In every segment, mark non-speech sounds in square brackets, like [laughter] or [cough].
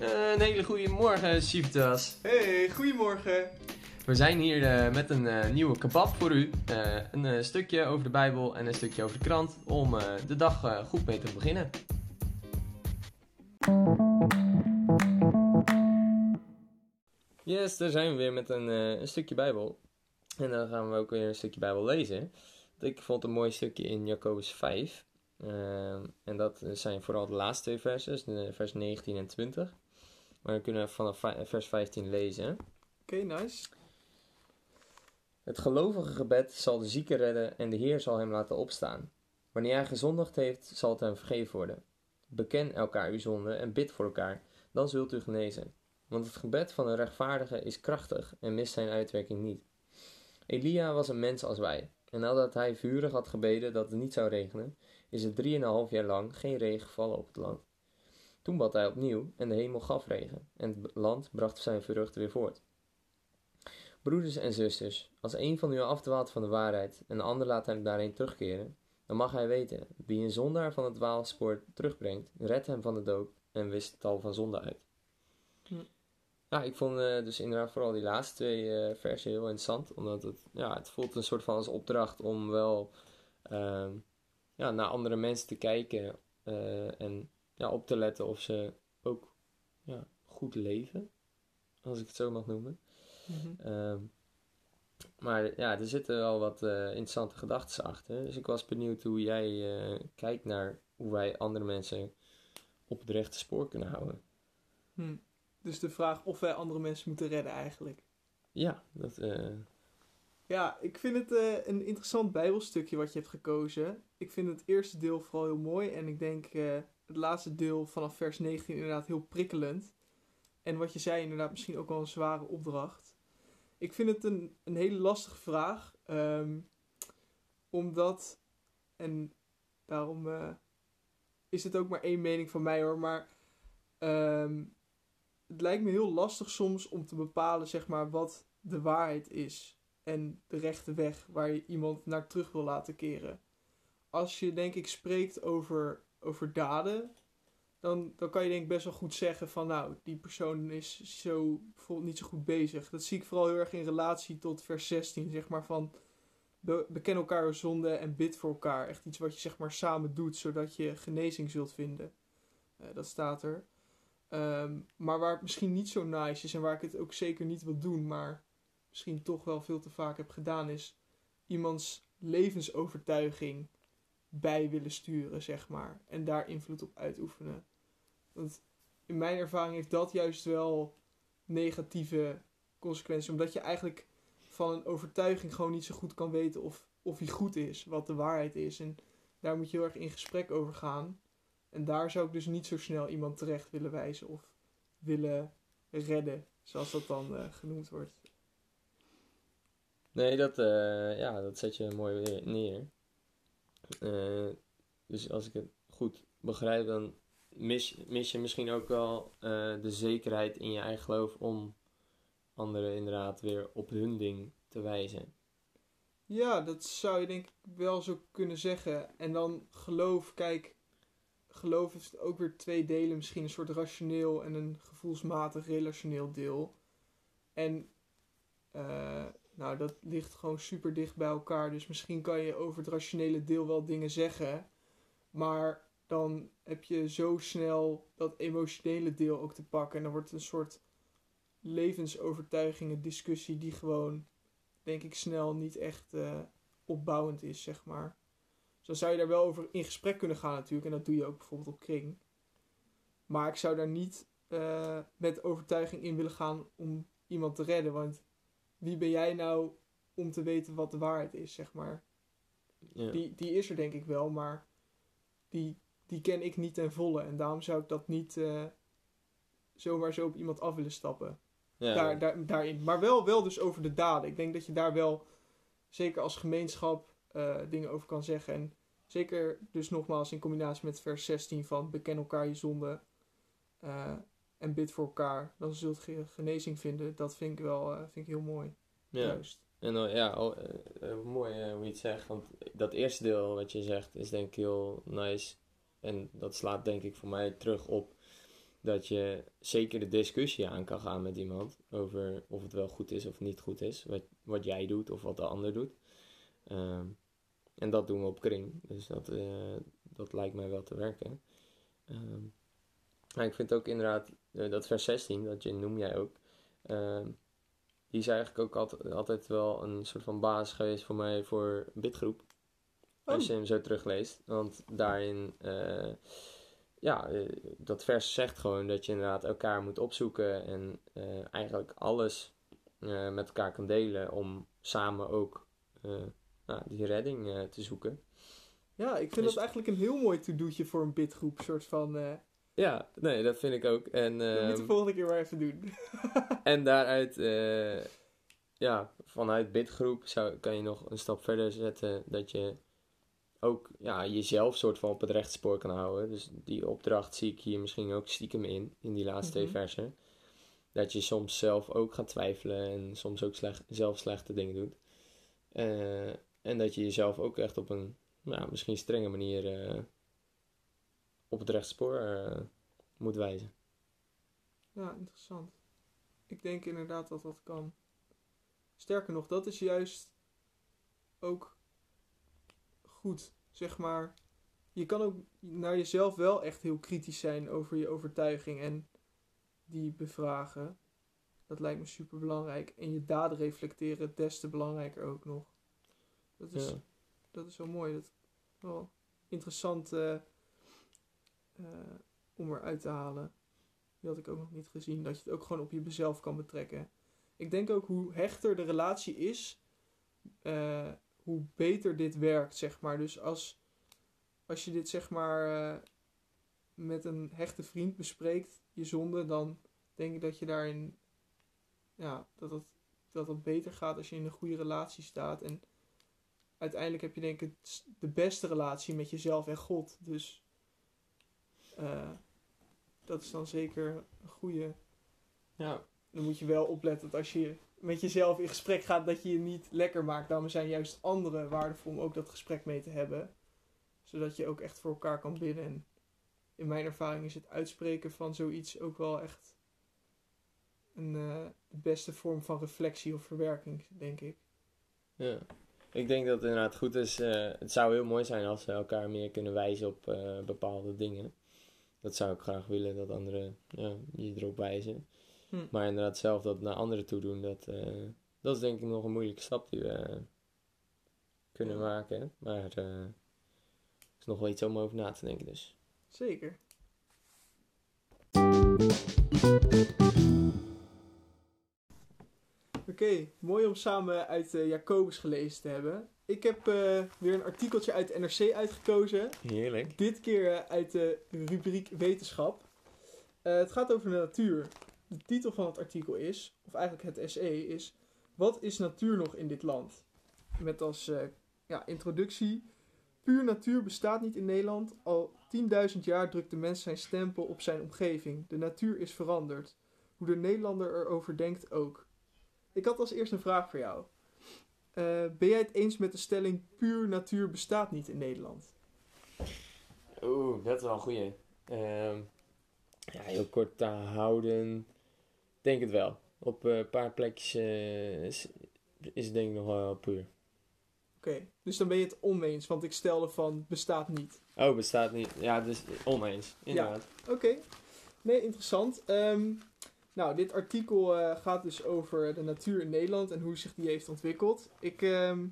Eh, een hele goede morgen, Siftas. Hey, goedemorgen. We zijn hier eh, met een eh, nieuwe kebab voor u. Een stukje over de Bijbel en een stukje over de krant om de dag goed mee te beginnen. Yes, daar zijn we weer met een, een stukje Bijbel. En dan gaan we ook weer een stukje Bijbel lezen. Ik vond een mooi stukje in Jacobus 5. Ehm, en dat zijn vooral de laatste twee versen, dus, vers 19 en 20. Maar dan kunnen we vanaf vers 15 lezen. Oké, nice. Het gelovige gebed zal de zieke redden en de Heer zal hem laten opstaan. Wanneer hij gezondigd heeft, zal het hem vergeven worden. Beken elkaar uw zonden en bid voor elkaar, dan zult u genezen. Want het gebed van een rechtvaardige is krachtig en mist zijn uitwerking niet. Elia was een mens als wij, en nadat hij vurig had gebeden dat het niet zou regenen, is er drieënhalf jaar lang geen regen gevallen op het land. Toen bad hij opnieuw en de hemel gaf regen, en het land bracht zijn vruchten weer voort. Broeders en zusters, als een van u afdwaalt van de waarheid en de ander laat hem daarheen terugkeren, dan mag hij weten, wie een zondaar van het dwaalspoor terugbrengt, redt hem van de dood en wist het al van zonde uit. Hm. Ja, ik vond eh, dus inderdaad vooral die laatste twee eh, versen heel interessant, omdat het, ja, het voelt een soort van als opdracht om wel ehm, ja, naar andere mensen te kijken eh, en ja, op te letten of ze ook ja, goed leven, als ik het zo mag noemen. Mhm. Ehm, maar ja, er zitten wel wat eh, interessante gedachten achter. Dus ik was benieuwd hoe jij eh, kijkt naar hoe wij andere mensen op het rechte spoor kunnen houden. Hm. Dus de vraag of wij andere mensen moeten redden eigenlijk. Ja, dat, eh, Ja, ik vind het een interessant bijbelstukje wat je hebt gekozen. Ik vind het eerste deel vooral heel mooi. En ik denk het laatste deel vanaf vers 19 inderdaad heel prikkelend. En wat je zei inderdaad misschien ook wel een zware opdracht. Ik vind het een, een hele lastige vraag. ehm, omdat, en daarom eh, is het ook maar één mening van mij hoor. Maar ehm, het lijkt me heel lastig soms om te bepalen zeg maar wat de waarheid is en de rechte weg waar je iemand naar terug wil laten keren. Als je denk ik spreekt over, over daden, dan, dan kan je denk ik best wel goed zeggen van nou, die persoon is zo bijvoorbeeld niet zo goed bezig. Dat zie ik vooral heel erg in relatie tot vers 16, zeg maar van be- beken elkaar zonde en bid voor elkaar. Echt iets wat je zeg maar samen doet, zodat je genezing zult vinden. Eh, dat staat er. Ehm, maar waar het misschien niet zo nice is en waar ik het ook zeker niet wil doen, maar misschien toch wel veel te vaak heb gedaan, is iemands levensovertuiging bij willen sturen, zeg maar. En daar invloed op uitoefenen. Want in mijn ervaring heeft dat juist wel negatieve consequenties. Omdat je eigenlijk van een overtuiging gewoon niet zo goed kan weten of, of die goed is, wat de waarheid is. En daar moet je heel erg in gesprek over gaan. En daar zou ik dus niet zo snel iemand terecht willen wijzen of willen redden, zoals dat dan eh, genoemd wordt. nee, dat, eh, ja, dat zet je mooi neer. Eh, dus als ik het goed begrijp, dan mis, mis je misschien ook wel eh, de zekerheid in je eigen geloof om anderen inderdaad weer op hun ding te wijzen. Ja, dat zou je denk ik wel zo kunnen zeggen. En dan geloof, kijk, geloof heeft ook weer twee delen. Misschien een soort rationeel en een gevoelsmatig relationeel deel. En eh, nou, dat ligt gewoon super dicht bij elkaar. Dus misschien kan je over het rationele deel wel dingen zeggen. Maar dan heb je zo snel dat emotionele deel ook te pakken. En dan wordt het een soort levensovertuigingen discussie die gewoon denk ik snel niet echt eh, opbouwend is, zeg maar. Dus dan zou je daar wel over in gesprek kunnen gaan natuurlijk. En dat doe je ook bijvoorbeeld op kring. Maar ik zou daar niet eh, met overtuiging in willen gaan om iemand te redden. Want wie ben jij nou om te weten wat de waarheid is, zeg maar. Ja. Die, die is er denk ik wel, maar die, die ken ik niet ten volle. En daarom zou ik dat niet eh, zomaar zo op iemand af willen stappen ja, daar, daar, daarin. Maar wel, wel dus over de daden. Ik denk dat je daar wel, zeker als gemeenschap, eh, dingen over kan zeggen. En zeker dus nogmaals in combinatie met vers 16 van beken elkaar je zonde eh, en bid voor elkaar. Dan zult je genezing vinden. Dat vind ik wel eh, vind ik heel mooi. ja. Juist. En ja, oh, eh, eh, mooi hoe je het zegt. Want dat eerste deel wat je zegt is denk ik heel nice. En dat slaat denk ik voor mij terug op dat je zeker de discussie aan kan gaan met iemand over of het wel goed is of niet goed is, wat, wat jij doet of wat de ander doet. Ehm, en dat doen we op kring, dus dat, dat lijkt mij wel te werken. Ehm, maar ik vind ook inderdaad, eh, dat vers 16, dat je, noem jij ook, ehm, die is eigenlijk ook altijd, altijd wel een soort van basis geweest voor mij voor bidgroep. Als Oh. je hem zo terugleest. Want daarin, eh, ja, eh, dat vers zegt gewoon dat je inderdaad elkaar moet opzoeken en eigenlijk alles met elkaar kan delen om samen ook nou, die redding te zoeken. Ja, ik vind Dus- dat eigenlijk een heel mooi to-doetje voor een bidgroep. soort van, Ja, nee, dat vind ik ook. En, dat moet de volgende keer maar even doen. [laughs] En daaruit, eh, ja, vanuit bidgroep zou, kan je nog een stap verder zetten dat je ook ja, jezelf soort van op het rechtspoor kan houden. Dus die opdracht zie ik hier misschien ook stiekem in, in die laatste twee Mhm. versen. Dat je soms zelf ook gaat twijfelen en soms ook slecht, zelf slechte dingen doet. Eh, en dat je jezelf ook echt op een nou, misschien strenge manier eh, op het rechtspoor eh, moet wijzen. Ja, interessant. Ik denk inderdaad dat dat kan. Sterker nog, dat is juist ook goed, zeg maar. Je kan ook naar jezelf wel echt heel kritisch zijn over je overtuiging en die bevragen. Dat lijkt me super belangrijk. En je daden reflecteren, des te belangrijker ook nog. Dat is, Ja. dat is wel mooi. Dat wel interessant eh, eh, om eruit te halen. Die had ik ook nog niet gezien. Dat je het ook gewoon op jezelf kan betrekken. Ik denk ook hoe hechter de relatie is, eh, hoe beter dit werkt, zeg maar. Dus als, als je dit, zeg maar, eh, met een hechte vriend bespreekt, je zonde, dan denk ik dat je daarin, ja, dat het, dat het beter gaat als je in een goede relatie staat. En uiteindelijk heb je denk ik de beste relatie met jezelf en God. Dus eh, dat is dan zeker een goede. Ja, Dan moet je wel opletten dat als je met jezelf in gesprek gaat, dat je je niet lekker maakt. Daarom zijn juist anderen waardevol om ook dat gesprek mee te hebben. Zodat je ook echt voor elkaar kan bidden. En in mijn ervaring is het uitspreken van zoiets ook wel echt een, eh, de beste vorm van reflectie of verwerking, denk ik. Ja, ik denk dat het inderdaad goed is. eh, het zou heel mooi zijn als we elkaar meer kunnen wijzen op bepaalde dingen. Dat zou ik graag willen, dat anderen ja, je erop wijzen. Hm. Maar inderdaad zelf dat naar anderen toe doen, dat, eh, dat is denk ik nog een moeilijke stap die we kunnen Ja. maken. Maar eh is nog wel iets om over na te denken dus. Zeker. Oké, mooi om samen uit eh, Jacobus gelezen te hebben. Ik heb eh, weer een artikeltje uit de NRC uitgekozen. Heerlijk. Dit keer eh, uit de rubriek wetenschap. Eh, het gaat over de natuur. De titel van het artikel is, of eigenlijk het essay is... Wat is natuur nog in dit land? Met als ja, introductie... Puur natuur bestaat niet in Nederland. Al 10.000 jaar drukt de mens zijn stempel op zijn omgeving. De natuur is veranderd. Hoe de Nederlander erover denkt ook. Ik had als eerste een vraag voor jou. Eh, ben jij het eens met de stelling... Puur natuur bestaat niet in Nederland? Oeh, dat is wel een goeie. Ehm, ja, heel kort te houden. Denk het wel. Op eh, een paar plekjes eh, is, is het denk ik nog wel puur. Oké, dus dan ben je het oneens, want ik stelde van bestaat niet. Oh, bestaat niet. Ja, dus oneens. Inderdaad. Oké, nee, interessant. Ehm, nou, dit artikel eh, gaat dus over de natuur in Nederland en hoe zich die heeft ontwikkeld. Ik ehm,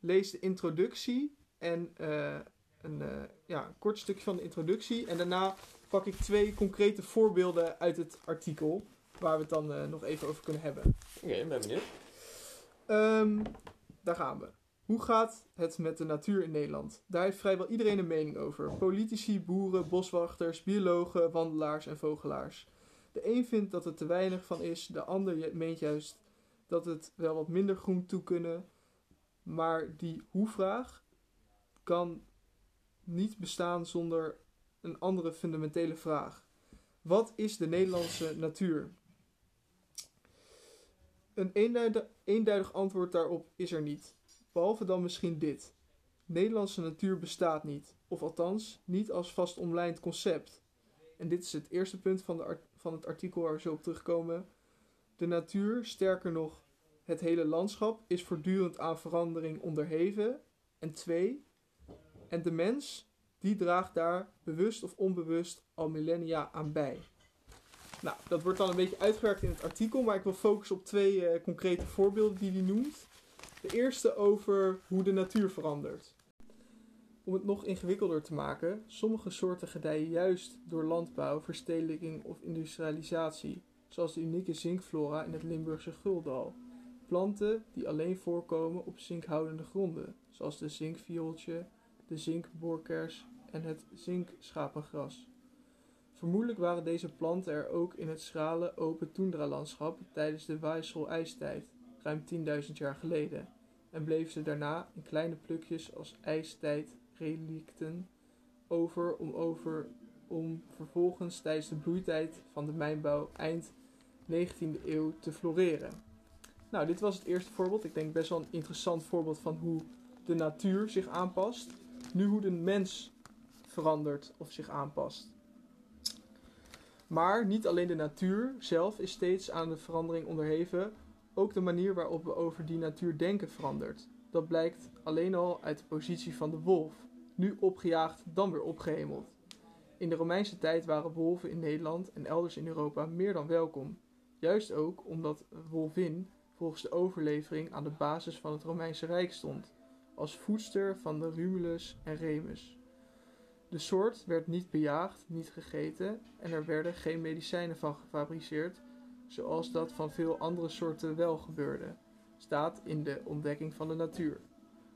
lees de introductie en eh, een eh, ja, kort stukje van de introductie. En daarna pak ik twee concrete voorbeelden uit het artikel, waar we het dan nog even over kunnen hebben. Oké, ik ben benieuwd. Ehm, daar gaan we. Hoe gaat het met de natuur in Nederland? Daar heeft vrijwel iedereen een mening over. Politici, boeren, boswachters, biologen, wandelaars en vogelaars. De een vindt dat er te weinig van is, de ander meent juist dat het wel wat minder groen toe kunnen. Maar die hoe-vraag kan niet bestaan zonder een andere fundamentele vraag. Wat is de Nederlandse natuur? Een eenduidig, antwoord daarop is er niet. Behalve dan misschien dit. Nederlandse natuur bestaat niet. Of althans, niet als vast omlijnd concept. En dit is het eerste punt van, de art- van het artikel waar we zo op terugkomen. De natuur, sterker nog, het hele landschap, is voortdurend aan verandering onderheven. En twee, en de mens, die draagt daar bewust of onbewust al millennia aan bij. Nou, dat wordt dan een beetje uitgewerkt in het artikel, maar ik wil focussen op twee eh, concrete voorbeelden die hij noemt. De eerste over hoe de natuur verandert. Om het nog ingewikkelder te maken, sommige soorten gedijen juist door landbouw, verstedelijking of industrialisatie, zoals de unieke zinkflora in het Limburgse Guldal. Planten die alleen voorkomen op zinkhoudende gronden, zoals de zinkviooltje, de zinkboorkers en het zinkschapengras. Vermoedelijk waren deze planten er ook in het schrale, open toendralandschap tijdens de Weissel-ijstijd, ruim 10.000 jaar geleden, en bleven ze daarna in kleine plukjes als ijstijdrelicten over om, over om vervolgens tijdens de bloeitijd van de mijnbouw eind 19e eeuw te floreren. Nou, dit was het eerste voorbeeld. Ik denk best wel een interessant voorbeeld van hoe de natuur zich aanpast. Nu hoe de mens verandert of zich aanpast. Maar niet alleen de natuur zelf is steeds aan de verandering onderheven, ook de manier waarop we over die natuur denken verandert. Dat blijkt alleen al uit de positie van de wolf, nu opgejaagd, dan weer opgehemeld. In de Romeinse tijd waren wolven in Nederland en elders in Europa meer dan welkom. Juist ook omdat wolvin volgens de overlevering aan de basis van het Romeinse Rijk stond, als voedster van de Rumulus en Remus. De soort werd niet bejaagd, niet gegeten en er werden geen medicijnen van gefabriceerd, zoals dat van veel andere soorten wel gebeurde, staat in de ontdekking van de natuur.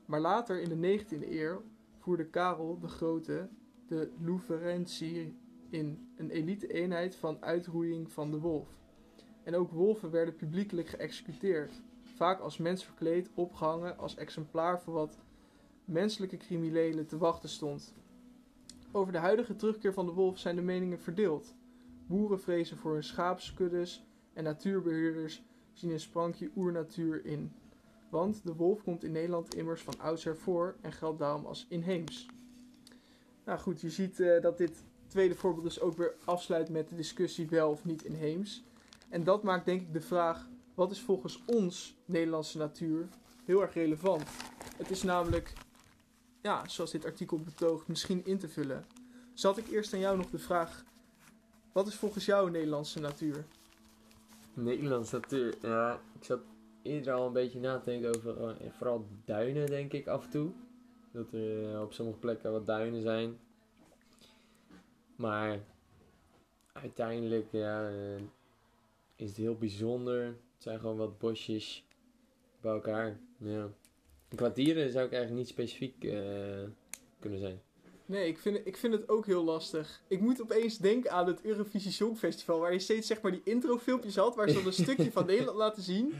Maar later in de 19e eeuw voerde Karel de Grote de Louverentie in, een elite-eenheid van uitroeiing van de wolf. En ook wolven werden publiekelijk geëxecuteerd, vaak als mens verkleed, opgehangen als exemplaar voor wat menselijke criminelen te wachten stond. Over de huidige terugkeer van de wolf zijn de meningen verdeeld. Boeren vrezen voor hun schaapskuddes en natuurbeheerders zien een sprankje oernatuur in. Want de wolf komt in Nederland immers van oudsher voor en geldt daarom als inheems. Nou goed, je ziet eh, dat dit tweede voorbeeld dus ook weer afsluit met de discussie wel of niet inheems. En dat maakt denk ik de vraag, wat is volgens ons Nederlandse natuur heel erg relevant? Het is namelijk, ja, zoals dit artikel betoogt, misschien in te vullen. Zat ik eerst aan jou nog de vraag, wat is volgens jou Nederlandse natuur? Nederlands natuur, ja, ik zat eerder al een beetje na te denken over eh, vooral duinen, denk ik, af en toe. Dat er eh, op sommige plekken wat duinen zijn. Maar uiteindelijk, ja, eh, is het heel bijzonder. Het zijn gewoon wat bosjes bij elkaar. Ja. Qua dieren zou ik eigenlijk niet specifiek kunnen zijn. Nee, ik vind, ik vind het ook heel lastig. Ik moet opeens denken aan het Eurovisie Songfestival, waar je steeds zeg maar die introfilmpjes had, waar ze dan een stukje van [laughs] Nederland laten zien.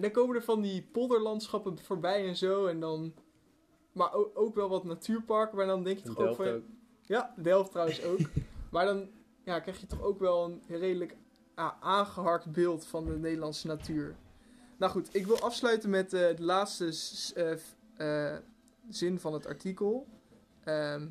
En dan komen er van die polderlandschappen voorbij en zo, en dan... Maar ook, ook wel wat natuurparken, maar dan denk je toch ook Delft van... ook. Ja, Delft trouwens ook. [laughs] maar dan ja, krijg je toch ook wel een redelijk ah, aangeharkt beeld van de Nederlandse natuur. Nou goed, ik wil afsluiten met eh, de laatste eh, eh, zin van het artikel. Ehm,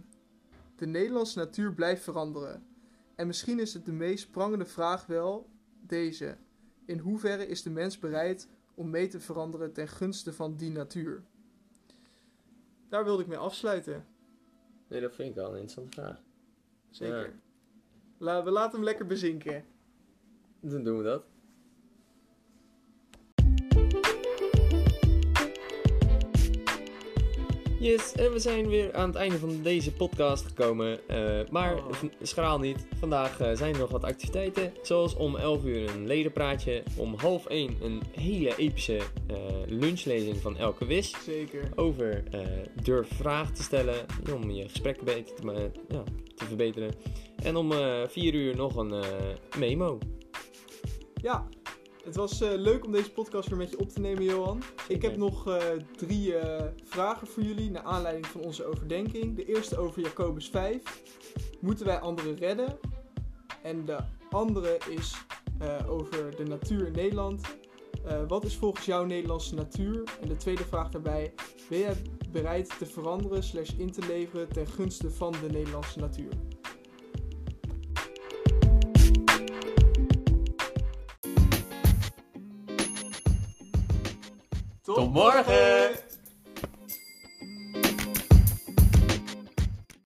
de Nederlandse natuur blijft veranderen. En misschien is het de meest prangende vraag wel deze. In hoeverre is de mens bereid om mee te veranderen ten gunste van die natuur? Daar wilde ik mee afsluiten. Nee, dat vind ik wel een interessante vraag. Zeker. Ja. La- we laten hem lekker bezinken. Dan doen we dat. Yes, en we zijn weer aan het einde van deze podcast gekomen. Eh, maar Oh. schraal niet. Vandaag eh, zijn er nog wat activiteiten. Zoals om 11 uur een ledenpraatje. Om half 1 een hele epische eh, lunchlezing van Elke Wis. Zeker. Over durf vragen te stellen. Om je gesprekken beter te, ja, te verbeteren. En om 4 uur nog een memo. Ja, het was eh, leuk om deze podcast weer met je op te nemen, Johan. Ik heb nog eh, drie eh, vragen voor jullie naar aanleiding van onze overdenking. De eerste over Jacobus 5. Moeten wij anderen redden? En de andere is over de natuur in Nederland. Wat is volgens jou Nederlandse natuur? En de tweede vraag daarbij. Ben jij bereid te veranderen slash in te leveren ten gunste van de Nederlandse natuur? Tot morgen!